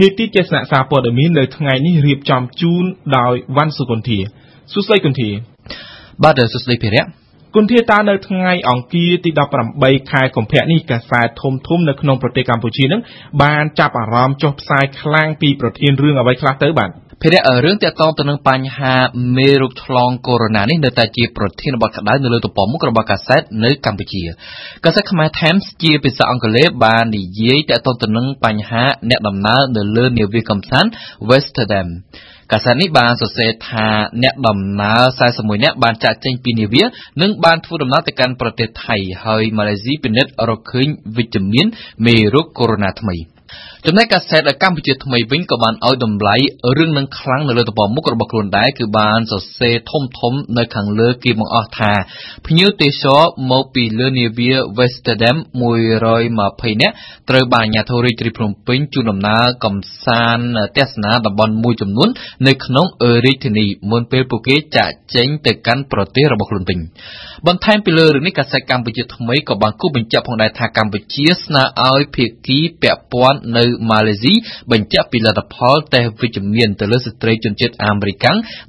នីតិទេសនាសារព័ត៌មាននៅថ្ងៃនេះរៀបចំជូនដោយវ៉ាន់សុគន្ធាសួស្តីគុន្ធាបាទសួស្តីភិរៈគុន្ធាតានៅថ្ងៃអង្គារទី18ខែកុម្ភៈនេះកាសែតធំធំនៅក្នុងប្រទេសកម្ពុជានឹងបានចាប់អារម្មណ៍ចុះផ្សាយខ្លាំងពីប្រធានរឿងអ្វីខ្លះទៅបាទ ភារៈរឿងទាក់ទងទៅនឹងបញ្ហាមេរោគឆ្លងកូវីដ -19 នេះនៅតែជាប្រធានបទក្តៅនៅលើទំព័រមុខរបស់កាសែតនៅកម្ពុជាកាសែតខ្មែរ Times ជាភាសាអង់គ្លេសបាននិយាយទាក់ទងទៅនឹងបញ្ហាអ្នកដំណើរនៅលើនាវាកំសាន្ត Westerdam កាសែតនេះបានសរសេរថាអ្នកដំណើរ41នាក់បានចាក់ចេញពីនាវានិងបានធ្វើដំណើរទៅកាន់ប្រទេសថៃហើយម៉ាឡេស៊ីពិនិត្យរកឃើញវិជ្ជមានមេរោគកូវីដ -19 ថ្មី។ ចំណែកកាសែតកម្ពុជាថ្មីវិញក៏បានឲ្យតម្លៃរឿងនឹងខ្លាំងនៅលើទំព័រមុខរបស់ខ្លួនដែរគឺបានសរសេរធំធំនៅខាងលើគេបង្អស់ថាភ្ញៀវទេសចរមកពីលើនាវា Westerdam 120នាក់ត្រូវបានអាជ្ញាធររាជធានីភ្នំពេញជូនដំណើរកំសាន្តទស្សនាតំបន់មួយចំនួននៅក្នុងរាជធានីមុនពេលពួកគេចាក់ចេញទៅកាន់ប្រទេសរបស់ខ្លួនវិញបន្ថែមពីលើរឿងនេះកាសែតកម្ពុជាថ្មីក៏បានគូបញ្ជាក់ផងដែរថាកម្ពុជាស្នើឲ្យភាគីពាក់ព័ន្ធនៅម៉ាឡេស៊ីបញ្ជាក់ពីលទ្ធផលតេស្តវិជ្ជមានទៅលើស្ត្រីជនជាតិអាមេរិក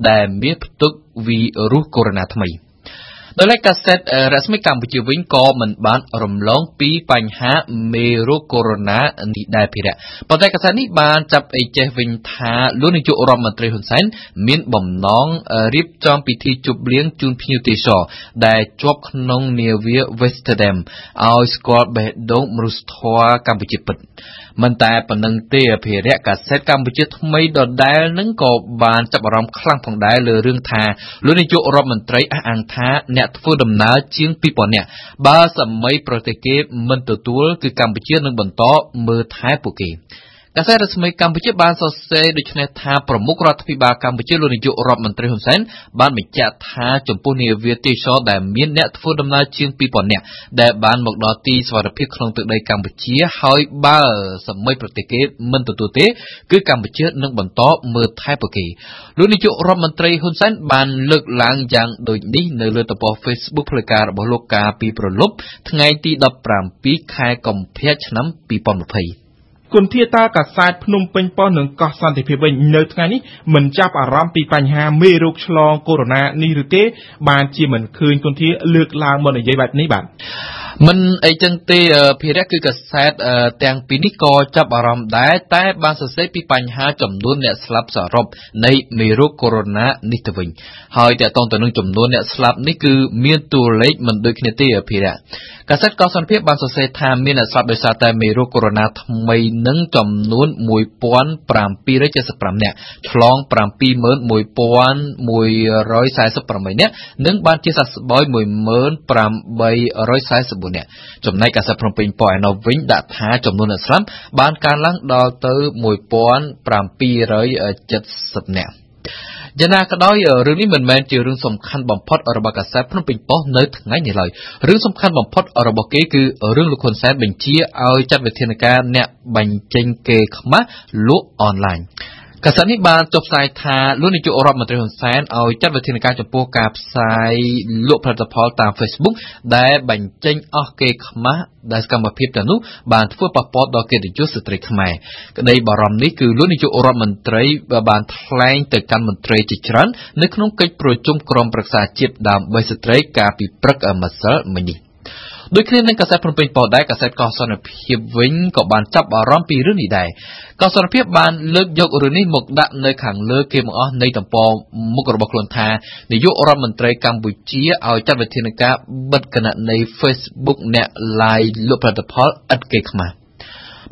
ដែលមានផ្ទុកវីរុសកូវីដ -19 ថ្មី។ដោយឡែកកាសែតរស្មីកម្ពុជាវិញក៏មិនបានរំលងពីបញ្ហាមេរោគកូវីដ -19 នេះដែរភិរៈប៉ុន្តែកាសែតនេះបានចាប់អីចេះវិញថាលោកនាយករដ្ឋមន្ត្រីហ៊ុនសែនមានបំណងរៀបចំពិធីជប់លៀងជូនភ្ញៀវទេសចរដែលជាប់ក្នុងនាវា Westerdam ឲ្យស្គាល់បេះដូងមនុស្សធម៌កម្ពុជាពិតមិនតែប៉ុណ្្នឹងទេអភិរក្សកាសែតកម្ពុជាថ្មីដដែលនឹងក៏បានចាប់អារម្មណ៍ខ្លាំងផងដែរលើរឿងថាលោកនាយករដ្ឋមន្ត្រីអះអាងថាអ្នកធ្វើដំណើរជាង2000នាក់បើសម័យប្រទេសគេមិនទទួលគឺកម្ពុជានឹងបន្តមើលថែពួកគេ កាសែតរស្មីកម្ពុជាបានសរសេរដូចនេះថាប្រមុខរដ្ឋាភិបាលកម្ពុជាលោកនាយករដ្ឋមន្ត្រីហ៊ុនសែនបានបញ្ជាក់ថាចំពោះនាវាទេសចរដែលមានអ្នកធ្វើដំណើរជាង2000នាក់ដែលបានមកដល់ទីសុវត្ថិភាពក្នុងទឹកដីកម្ពុជាហើយបើសម័យប្រទេសគេមិនទទួលទេ គឺកម្ពុជានឹងបន្តមើលថែពួកគេលោកនាយករដ្ឋមន្ត្រីហ៊ុនសែនបានលើកឡើងយ៉ាងដូចនេះនៅលើទំព័រ Facebook ផ្លូវការរបស់លោកកាលពីប្រលប់ថ្ងៃទី17ខែកុម្ភៈឆ្នាំ2020 គុន្ធាតាកាសែតភ្នំពេញប៉ុស្តិ៍និងកោះសន្តិភាពវិញនៅថ្ងៃនេះមិនចាប់អារម្មណ៍ពីបញ្ហាមេរោគឆ្លងកូវីដ -19 នេះឬទេ បានជាមិនឃើញគុន្ធាលើកឡើងមកនិយាយបែបនេះបាទ មិនអីចឹងទេភារៈគឺកាសែតទាំងពីរនេះក៏ចាប់អារម្មណ៍ដែរតែបានសរសេរពីបញ្ហាចំនួនអ្នកស្លាប់សរុបនៃមេរោគកូវីដ -19 នេះទៅវិញហើយតកតងទៅនឹងចំនួនអ្នកស្លាប់នេះគឺមានតួលេខមិនដូចគ្នាទេភារៈកាសែតកោសន្តិភាពបានសរសេរថាមានអ្នកស្លាប់ដោយសារតែមេរោគកូវីដ -19 ថ្មីនឹងចំនួន1775នាក់ឆ្លង71148នាក់និងបានជាសះស្បើយ18844នាក់ចំណែកកាសែតភ្នំពេញប៉ុឯណោះវិញដាក់ថាចំនួនអ្នកស្លាប់បានកើនឡើងដល់ទៅ1770នាក់យ៉ាងណាក៏ដោយរឿងនេះមិនមែនជារឿងសំខាន់បំផុតរបស់កាសែតភ្នំពេញប៉ុស្តិ៍នៅថ្ងៃនេះឡើយរឿងសំខាន់បំផុតរបស់គេគឺរឿងលោកហ៊ុនសែនបញ្ជាឲ្យចាត់វិធានការអ្នកបញ្ចេញគេខ្មាស់លក់អនឡាញ កាសែតនេះបានចុះផ្សាយថាលោកនាយករដ្ឋមន្ត្រីហ៊ុនសែនឲ្យចាត់វិធានការចំពោះការផ្សាយលក់ផលិតផលតាម Facebook ដែលបញ្ចេញអស់គេខ្មាស់ដែលសកម្មភាពទាំងនោះបានធ្វើប៉ះពាល់ដល់កិត្តិយសស្ត្រីខ្មែរក្តីបារម្ភនេះគឺលោកនាយករដ្ឋមន្ត្រីបានថ្លែងទៅកាន់មន្ត្រីជាច្រើននៅក្នុងកិច្ចប្រជុំក្រុមប្រឹក្សាជាតិដើម្បីស្ត្រីកាលពីព្រឹកម្សិលមិញនេះ ដូចគ្នានឹងកាសែតភ្នំពេញប៉ុស្តិ៍ដែរកាសែតកោះសន្តិភាពវិញក៏បានចាប់អារម្មណ៍ពីរឿងនេះដែរកោះសន្តិភាពបានលើកយករឿងនេះមកដាក់នៅខាងលើគេបង្អស់នៃតំព័រមុខរបស់ខ្លួនថានាយករដ្ឋមន្ត្រីកម្ពុជាឲ្យចាត់វិធានការបិទគណនី Facebook អ្នក live លក់ផលិតផលឥតគេខ្មាស់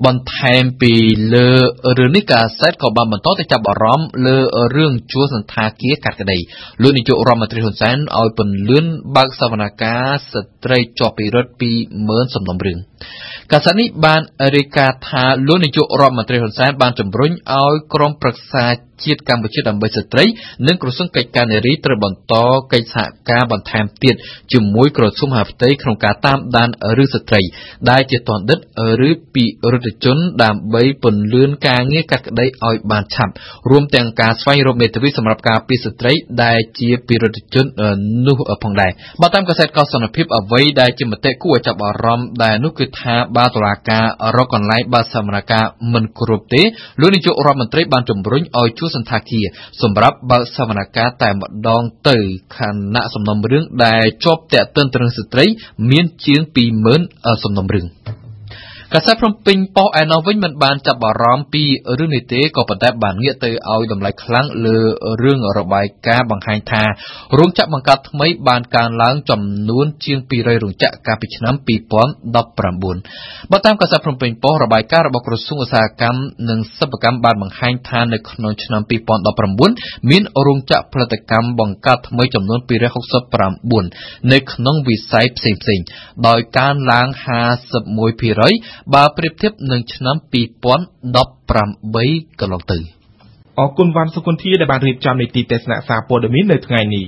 បន្ថែមពីលើរឿងនេះកាសែតក៏បានបន្តទៅចាប់អារម្មណ៍លើរឿងជួសន្តាគារកាត់ក្តីលោកនាយករដ្ឋមន្ត្រីហ៊ុនសែនឲ្យពន្លឿនបើកសវនកម្មស្ត្រីជាប់ពីរដ្ឋ20000សំណុំរឿងកាសែតនេះបានរាយការណ៍ថាលោកនាយករដ្ឋមន្ត្រីហ៊ុនសែនបានជំរុញឲ្យក្រុមប្រឹក្សា ជាតិកម្ពុជាដើម្បីស្ត្រីនិងក្រសួងកិច្ចការនារីត្រូវបន្តកិច្ចសហការបន្ថែមទៀតជាមួយក្រសួងមហាផ្ទៃក្នុងការតាមដានឬស្ត្រី ដែលជាទណ្ឌិតឬពីរដ្ឋជនដើម្បីពន្លឿនការងារកាត់ក្តីឲ្យបានឆាប់រួមទាំងការស្វែងរកមេធាវីសម្រាប់ការពារស្ត្រីដែលជាពីរដ្ឋជននោះផងដែរបើតាមកាសែតកោសនភាពអ្វីដែលជាមតិគួរឲ្យចាប់អារម្មណ៍ដែរនោះគឺថាបើតុលាការរកកន្លែងបើកសវនកម្មមិនគ្រប់ទេលោកនាយករដ្ឋមន្ត្រីបានជំរុញឲ្យជួលសន្តាគារសម្រាប់បើកសវនកម្មតែម្ដងទៅខណៈសំណុំរឿងដែលជាប់ទាក់ទងទៅនឹងស្ត្រីមានជាង20000សំណុំរឿង កាសែតភ្នំពេញប៉ុស្តិ៍ឯណោះវិញមិនបានចាប់អារម្មណ៍ពីរឿងនេះទេក៏ប៉ុន្តែបានងាកទៅឲ្យតម្លៃខ្លាំងលើរឿងរបាយការណ៍បង្ហាញថារោងចក្របង្កើតថ្មីបានកើនឡើងចំនួនជាង200រោងចក្រកាលពីឆ្នាំ2019បើតាមកាសែតភ្នំពេញប៉ុស្តិ៍របាយការណ៍របស់ក្រសួងឧស្សាហកម្មនិងសិប្បកម្មបានបង្ហាញថានៅក្នុងឆ្នាំ2019មានរោងចក្រផលិតកម្មបង្កើតថ្មីចំនួន269នៅក្នុងវិស័យផ្សេងៗដោយកើនឡើង51%បើប្រៀបធៀបនឹងឆ្នាំ2018កន្លងទៅអរគុណវ៉ាន់សុគន្ធាដែលបានរៀបចំនីតិទេសនាសារព័ត៌មាននៅថ្ងៃនេះ